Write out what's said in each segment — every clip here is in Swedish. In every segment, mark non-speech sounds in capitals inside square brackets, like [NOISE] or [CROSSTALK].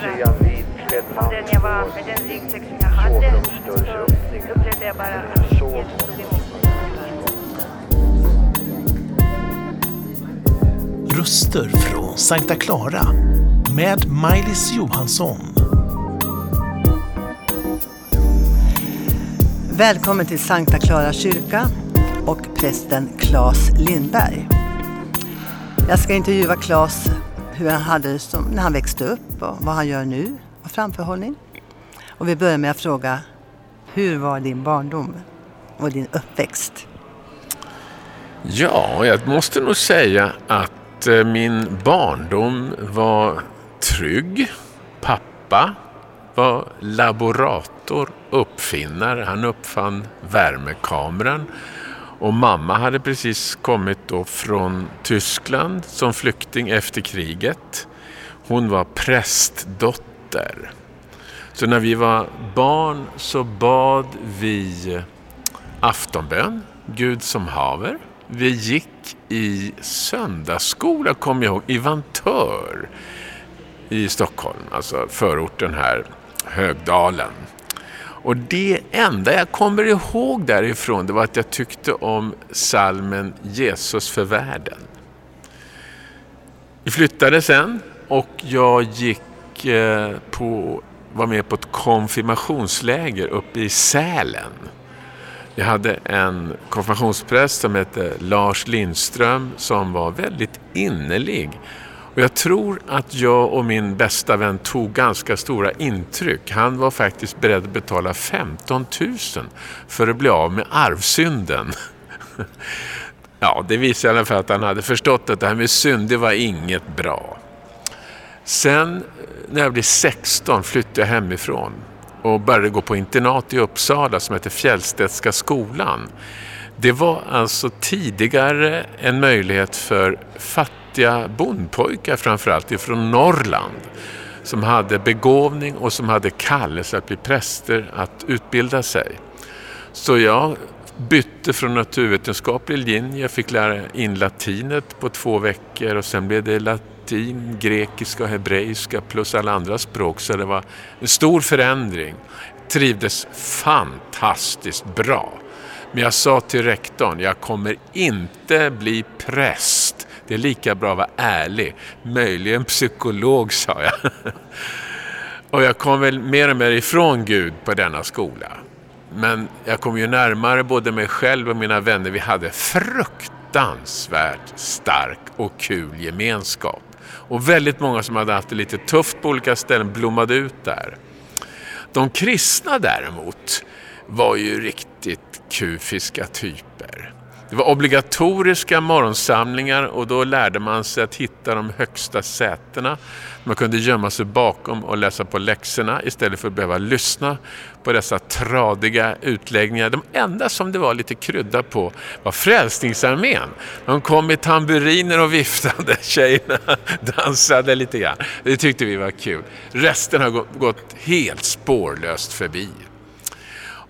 fundera om den jag var med den ryggsäck som jag hade så upplevde jag bara att Jesus tog emot mig. Röster från Sankta Clara med Maj-Lis Johansson. Välkommen till Sankta Clara kyrka och prästen Claes Lindberg. Jag ska intervjua Claes hur han hade det som, när han växte upp och vad han gör nu och framförhållning. Och vi börjar med att fråga, hur var din barndom och din uppväxt? Ja, jag måste nog säga att eh, min barndom var trygg. Pappa var laborator, uppfinnare. Han uppfann värmekameran. Och mamma hade precis kommit då från Tyskland som flykting efter kriget. Hon var prästdotter. Så när vi var barn så bad vi aftonbön, Gud som haver. Vi gick i söndagsskola, kommer jag ihåg, i Vantör i Stockholm, alltså förorten här, Högdalen. Och det enda jag kommer ihåg därifrån det var att jag tyckte om salmen Jesus för världen. Vi flyttade sen och jag gick eh, på, var med på ett konfirmationsläger uppe i Sälen. Jag hade en konfirmationspräst som hette Lars Lindström som var väldigt innerlig och jag tror att jag och min bästa vän tog ganska stora intryck. Han var faktiskt beredd att betala 15 000 för att bli av med arvsynden. [LAUGHS] Ja, det visar i alla fall att han hade förstått att det här med synd, det var inget bra. Sen eh, när jag blev 16 flyttade jag hemifrån och började gå på internat i Uppsala som heter Fjällstedtska skolan. Det var alltså tidigare en möjlighet för fattiga bondpojkar framförallt ifrån Norrland som hade begåvning och som hade kallelse att bli präster att utbilda sig. Så jag bytte från naturvetenskaplig linje, jag fick lära in latinet på två veckor och sen blev det latin, grekiska och hebreiska plus alla andra språk så det var en stor förändring. Jag Trivdes fantastiskt bra. Men jag sa till rektorn, jag kommer inte bli präst. Det är lika bra att vara ärlig. Möjligen psykolog, sa jag. [LAUGHS] Och jag kom väl mer och mer ifrån Gud på denna skola. Men jag kom ju närmare både mig själv och mina vänner. Vi hade fruktansvärt stark och kul gemenskap. Och väldigt många som hade haft det lite tufft på olika ställen blommade ut där. De kristna däremot var ju riktigt kufiska typer. Det var obligatoriska morgonsamlingar och då lärde man sig att hitta de högsta sätena. Man kunde gömma sig bakom och läsa på läxorna istället för att behöva lyssna på dessa tradiga utläggningar. De enda som det var lite krydda på var Frälsningsarmén. De kom med tamburiner och viftade, [LAUGHS] tjejerna dansade lite grann. Det tyckte vi var kul. Resten har gått helt spårlöst förbi.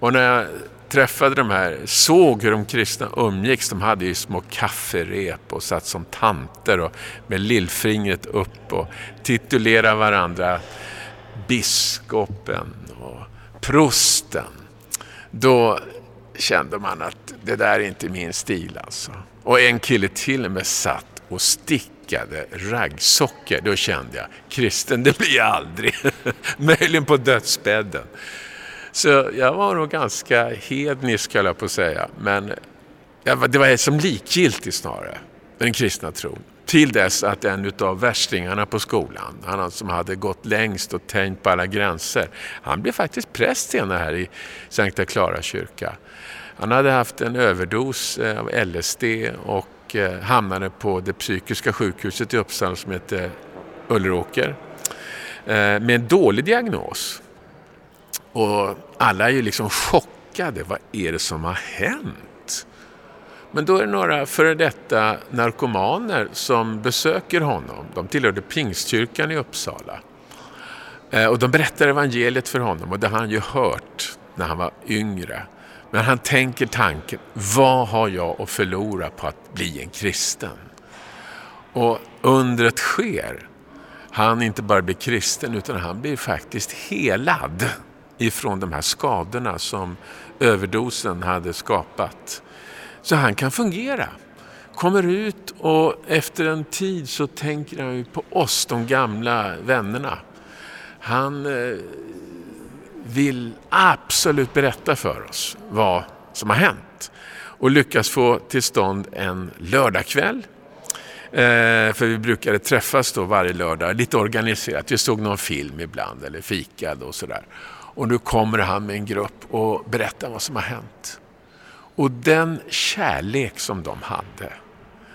Och när jag träffade de här, såg hur de kristna umgicks. De hade ju små kafferep och satt som tanter och med lillfingret upp och titulerade varandra biskopen och prosten. Då kände man att det där är inte min stil alltså. Och en kille till och med satt och stickade raggsockor. Då kände jag, kristen det blir jag aldrig. [LAUGHS] Möjligen på dödsbädden. Så jag var nog ganska hednisk, höll jag på att säga. Men det var som likgiltigt snarare, den kristna tron. Till dess att en av värstingarna på skolan, han som hade gått längst och tänkt på alla gränser, han blev faktiskt präst senare här i Sankta Clara kyrka. Han hade haft en överdos eh, av LSD och eh, hamnade på det psykiska sjukhuset i Uppsala som heter Ulleråker eh, med en dålig diagnos. Och alla är ju liksom chockade. Vad är det som har hänt? Men då är det några före detta narkomaner som besöker honom. De tillhörde Pingstkyrkan i Uppsala. Eh, och de berättar evangeliet för honom och det har han ju hört när han var yngre. Men han tänker tanken, vad har jag att förlora på att bli en kristen? Och undret sker. han inte bara blir kristen utan han blir faktiskt helad ifrån de här skadorna som överdosen hade skapat. Så han kan fungera. Kommer ut och efter en tid så tänker han på oss, de gamla vännerna. Han eh, vill absolut berätta för oss vad som har hänt och lyckas få till stånd en lördagkväll. Eh, för vi brukade träffas då varje lördag, lite organiserat. Vi såg någon film ibland eller fikade och sådär. Och nu kommer han med en grupp och berättar vad som har hänt. Och den kärlek som de hade,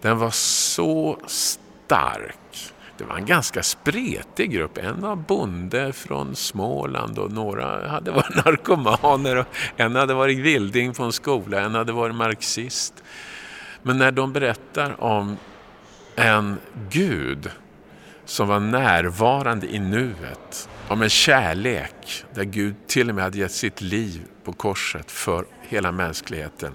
den var så stark. Det var en ganska spretig grupp. En var bonde från Småland och några hade varit [LAUGHS] narkomaner. Och en hade varit vilding på en skola, en hade varit marxist. Men när de berättar om en Gud som var närvarande i nuet, om en kärlek där Gud till och med hade gett sitt liv på korset för hela mänskligheten.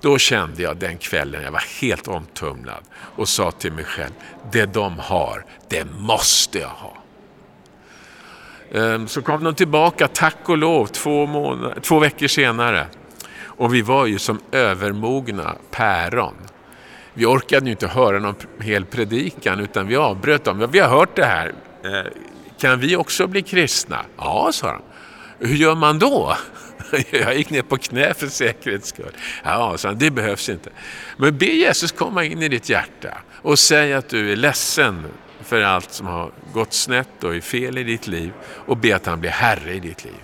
Då kände jag den kvällen, jag var helt omtumlad och sa till mig själv, det de har, det måste jag ha. Ehm, så kom de tillbaka, tack och lov, två, månader, två veckor senare. Och vi var ju som övermogna päron. Vi orkade ju inte höra någon hel predikan utan vi avbröt dem. Vi har hört det här, eh, kan vi också bli kristna? Ja, sa de. Hur gör man då? [LAUGHS] Jag gick ner på knä för säkerhets skull. Ja, sa han, det behövs inte. Men be Jesus komma in i ditt hjärta och säg att du är ledsen för allt som har gått snett och är fel i ditt liv och be att han blir Herre i ditt liv.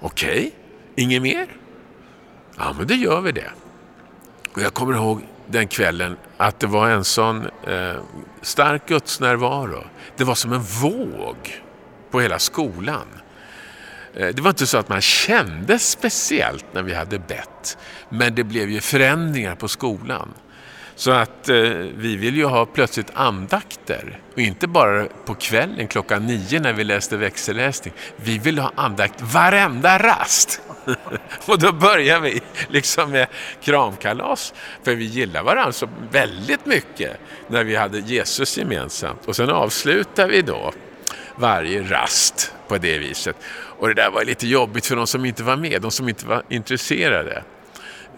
Okej, okay. inget mer? Ja, men då gör vi det. Och jag kommer ihåg den kvällen att det var en sån eh, stark gudsnärvaro. Det var som en våg på hela skolan. Eh, det var inte så att man kände speciellt när vi hade bett, men det blev ju förändringar på skolan. Så att eh, vi vill ju ha plötsligt andakter. Och inte bara på kvällen klockan nio när vi läste växelläsning. Vi vill ha andakt varenda rast. [LAUGHS] och då börjar vi liksom med kramkalas. För vi gillar varandra så väldigt mycket när vi hade Jesus gemensamt. Och sen avslutar vi då varje rast på det viset. Och det där var lite jobbigt för de som inte var med, de som inte var intresserade.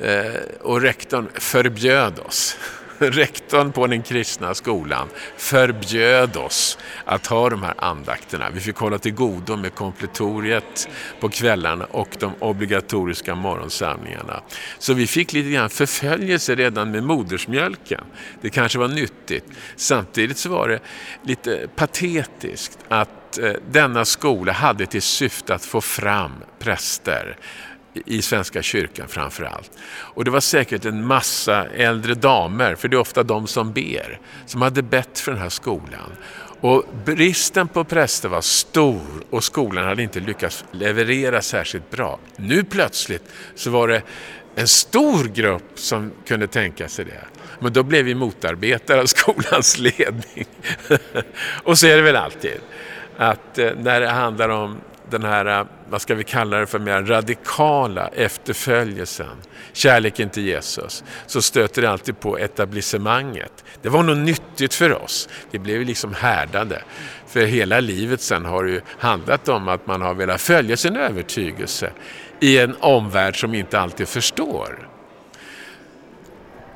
Eh, och rektorn förbjöd oss. [LAUGHS] Rektorn på den kristna skolan förbjöd oss att ha de här andakterna. Vi fick hålla till godo med kompletoriet på kvällarna och de obligatoriska morgonsamlingarna. Så vi fick lite grann förföljelse redan med modersmjölken. Det kanske var nyttigt. Samtidigt så var det lite patetiskt att eh, denna skola hade till syfte att få fram präster i Svenska kyrkan framför allt. Och det var säkert en massa äldre damer, för det är ofta de som ber, som hade bett för den här skolan. Och bristen på präster var stor och skolan hade inte lyckats leverera särskilt bra. Nu plötsligt så var det en stor grupp som kunde tänka sig det. Men då blev vi motarbetare av [LAUGHS] skolans ledning. [LAUGHS] och så är det väl alltid. Att eh, när det handlar om den här, eh, vad ska vi kalla det för, mer radikala efterföljelsen, kärleken till Jesus, så stöter det alltid på etablissemanget. Det var något nyttigt för oss. Vi blev liksom härdade. För hela livet sen har det ju handlat om att man har velat följa sin övertygelse i en omvärld som inte alltid förstår.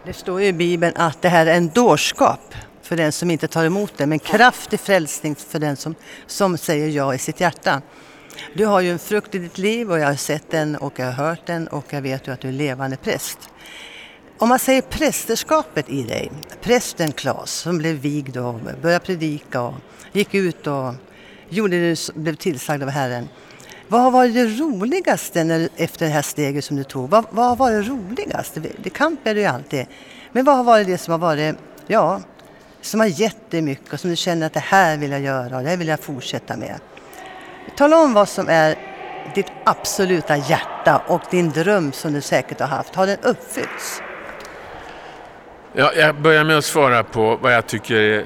Det står ju i Bibeln att det här är en dårskap för den som inte tar emot det, men kraft i frälsning för den som, som säger ja i sitt hjärta. Du har ju en frukt i ditt liv och jag har sett den och jag har hört den och jag vet ju att du är levande präst. Om man säger prästerskapet i dig, prästen Klas som blev vigd och började predika och gick ut och gjorde det du blev tillsagd av Herren. Vad har varit det roligaste när, efter det här steget som du tog? Vad, vad har varit roligast? Det, kamp är det ju alltid. Men vad har varit det som har varit, ja, som har gett dig mycket och som du känner att det här vill jag göra och det här vill jag fortsätta med? Tala om vad som är ditt absoluta hjärta och din dröm som du säkert har haft. Har den uppfyllts? Ja, jag börjar med att svara på vad jag tycker är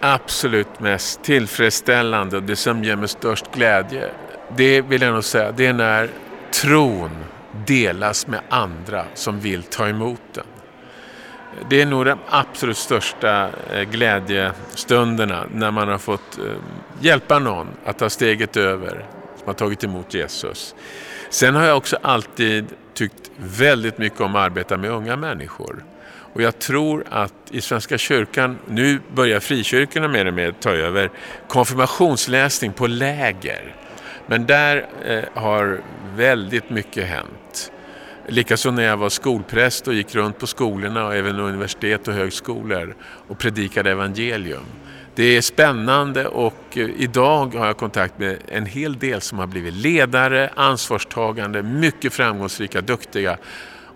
absolut mest tillfredsställande och det som ger mig störst glädje. Det vill jag nog säga, det är när tron delas med andra som vill ta emot den. Det är nog de absolut största eh, glädjestunderna när man har fått eh, hjälpa någon att ta steget över, som har tagit emot Jesus. Sen har jag också alltid tyckt väldigt mycket om att arbeta med unga människor. Och jag tror att i Svenska kyrkan, nu börjar frikyrkorna mer och mer ta över konfirmationsläsning på läger. Men där eh, har väldigt mycket hänt. Likaså när jag var skolpräst och gick runt på skolorna och även universitet och högskolor och predikade evangelium. Det är spännande och eh, idag har jag kontakt med en hel del som har blivit ledare, ansvarstagande, mycket framgångsrika, duktiga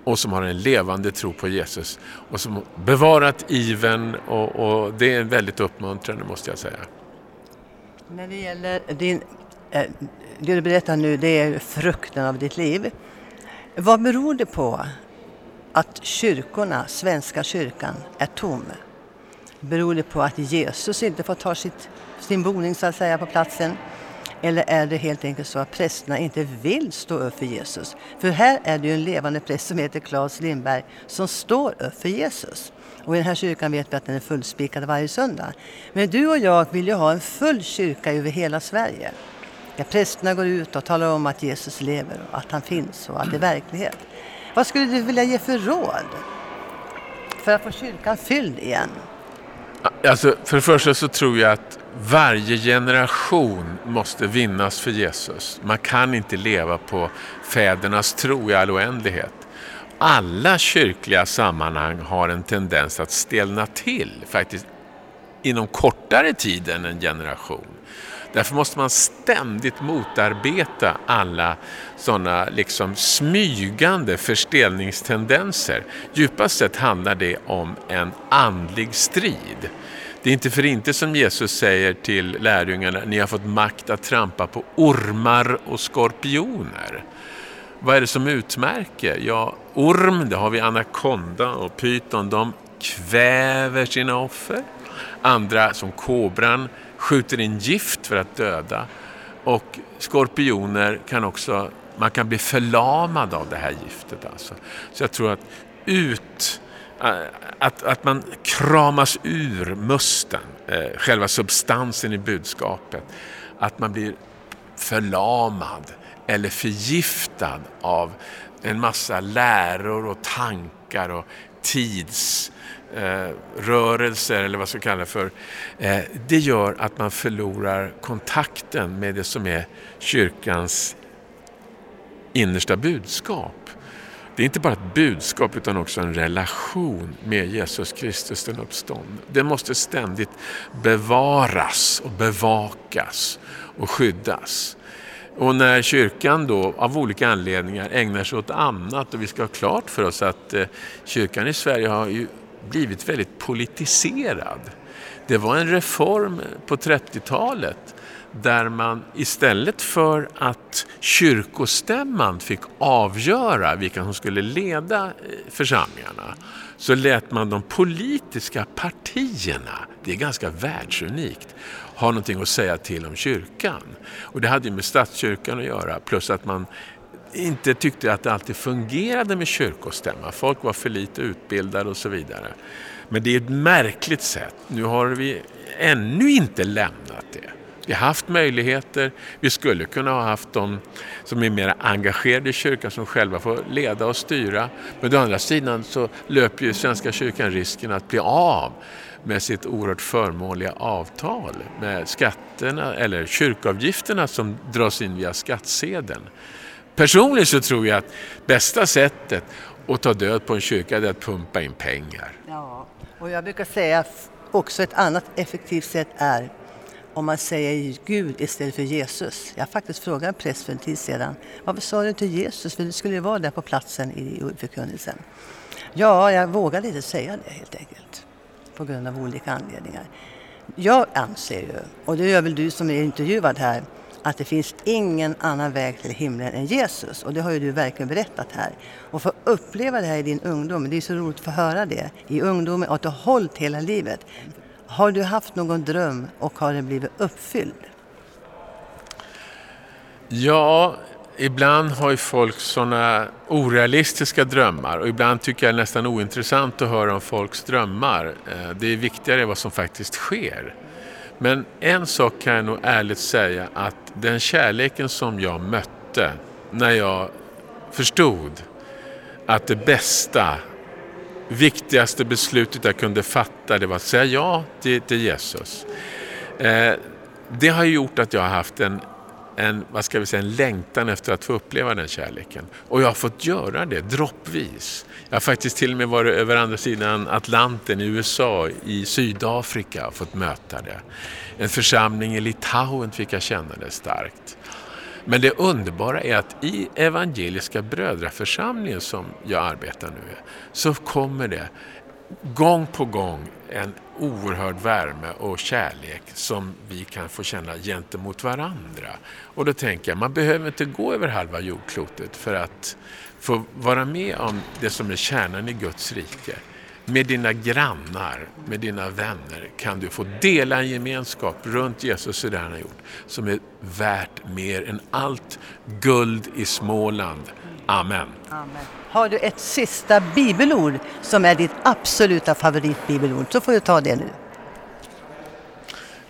och som har en levande tro på Jesus och som bevarat iven och, och det är väldigt uppmuntrande måste jag säga. När det gäller din, eh, det du berättar nu, det är frukten av ditt liv. Vad beror det på att kyrkorna, Svenska kyrkan, är tom? Beror det på att Jesus inte får ta sitt, sin boning så att säga på platsen? Eller är det helt enkelt så att prästerna inte vill stå upp för Jesus? För här är det ju en levande präst som heter Claes Lindberg som står upp för Jesus. Och i den här kyrkan vet vi att den är fullspikad varje söndag. Men du och jag vill ju ha en full kyrka över hela Sverige. När prästerna går ut och talar om att Jesus lever och att han finns och att det är verklighet. Vad skulle du vilja ge för råd för att få kyrkan fylld igen? Alltså, för det första så tror jag att varje generation måste vinnas för Jesus. Man kan inte leva på fädernas tro i all oändlighet. Alla kyrkliga sammanhang har en tendens att stelna till faktiskt inom kortare tid än en generation. Därför måste man ständigt motarbeta alla sådana liksom smygande förstelningstendenser. Djupast sett handlar det om en andlig strid. Det är inte för inte som Jesus säger till lärjungarna, ni har fått makt att trampa på ormar och skorpioner. Vad är det som utmärker? Ja, orm, det har vi anakonda och pyton, de kväver sina offer. Andra, som kobran, skjuter in gift för att döda. Och skorpioner kan också, man kan bli förlamad av det här giftet. Alltså. Så jag tror att ut äh, att, att man kramas ur musten, äh, själva substansen i budskapet. Att man blir förlamad eller förgiftad av en massa läror och tankar och tidsrörelser eh, eller vad man ska kalla det för. Eh, det gör att man förlorar kontakten med det som är kyrkans innersta budskap. Det är inte bara ett budskap utan också en relation med Jesus Kristus den uppståndne. Det måste ständigt bevaras och bevakas och skyddas. Och när kyrkan då av olika anledningar ägnar sig åt annat och vi ska ha klart för oss att eh, kyrkan i Sverige har ju blivit väldigt politiserad. Det var en reform på 30-talet där man istället för att kyrkostämman fick avgöra vilka som skulle leda eh, församlingarna så lät man de politiska partierna, det är ganska världsunikt, ha någonting att säga till om kyrkan. Och det hade ju med statskyrkan att göra, plus att man inte tyckte att det alltid fungerade med kyrkostämma. Folk var för lite utbildade och så vidare. Men det är ett märkligt sätt. Nu har vi ännu inte lämnat det. Vi har haft möjligheter, vi skulle kunna ha haft de som är mer engagerade i kyrkan som själva får leda och styra. Men å andra sidan så löper ju Svenska kyrkan risken att bli av med sitt oerhört förmånliga avtal med skatterna eller kyrkoavgifterna som dras in via skattsedeln. Personligen så tror jag att bästa sättet att ta död på en kyrka är att pumpa in pengar. Ja, och jag brukar säga också ett annat effektivt sätt är om man säger Gud istället för Jesus. Jag faktiskt frågade en präst för en tid sedan. Varför sa du inte Jesus? För du skulle ju vara där på platsen i förkunnelsen. Ja, jag vågade inte säga det helt enkelt. På grund av olika anledningar. Jag anser ju, och det gör väl du som är intervjuad här, att det finns ingen annan väg till himlen än Jesus. Och det har ju du verkligen berättat här. Och få uppleva det här i din ungdom, det är så roligt att få höra det. I ungdomen och att du har hållit hela livet. Har du haft någon dröm och har den blivit uppfylld? Ja, ibland har ju folk sådana orealistiska drömmar och ibland tycker jag det är nästan ointressant att höra om folks drömmar. Eh, det är viktigare vad som faktiskt sker. Men en sak kan jag nog ärligt säga att den kärleken som jag mötte när jag förstod att det bästa, viktigaste beslutet jag kunde fatta det var att säga ja till, till Jesus. Eh, det har gjort att jag har haft en, en, vad ska vi säga, en längtan efter att få uppleva den kärleken. Och jag har fått göra det droppvis. Jag har faktiskt till och med varit över andra sidan Atlanten i USA, i Sydafrika och fått möta det. En församling i Litauen fick jag känna det starkt. Men det underbara är att i Evangeliska brödraförsamlingen som jag arbetar nu i, så kommer det gång på gång en oerhörd värme och kärlek som vi kan få känna gentemot varandra. Och då tänker jag, man behöver inte gå över halva jordklotet för att få vara med om det som är kärnan i Guds rike. Med dina grannar, med dina vänner kan du få dela en gemenskap runt Jesus och det han har gjort som är värt mer än allt guld i Småland. Amen. Amen. Har du ett sista bibelord som är ditt absoluta favoritbibelord så får du ta det nu.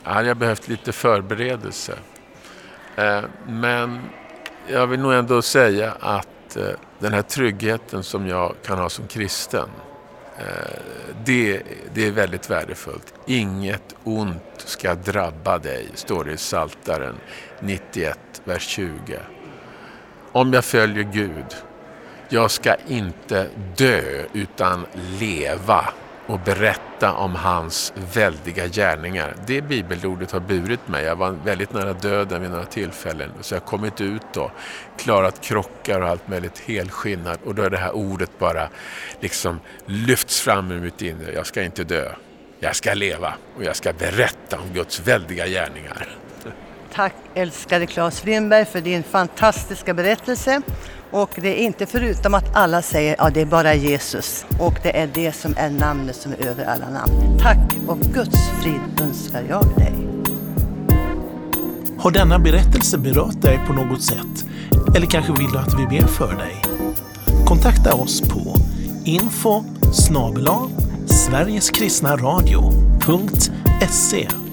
Jag hade behövt lite förberedelse. Eh, men jag vill nog ändå säga att eh, den här tryggheten som jag kan ha som kristen Eh, det, det är väldigt värdefullt. Inget ont ska drabba dig, står det i Saltaren 91, vers 20. Om jag följer Gud, jag ska inte dö utan leva och berätta om hans väldiga gärningar. Det bibelordet har burit mig. Jag var väldigt nära döden vid några tillfällen. Så jag har kommit ut och klarat krockar och allt möjligt helskinnad. Och då är det här ordet bara liksom lyfts fram ur mitt inre. Jag ska inte dö. Jag ska leva och jag ska berätta om Guds väldiga gärningar. Tack älskade Claes Lindberg för din fantastiska berättelse. Och det är inte förutom att alla säger ja det är bara Jesus och det är det som är namnet som är över alla namn. Tack och Guds frid önskar jag dig. Har denna berättelse berört dig på något sätt? Eller kanske vill du att vi ber för dig? Kontakta oss på info snabel-a sverigeskristnaradio.se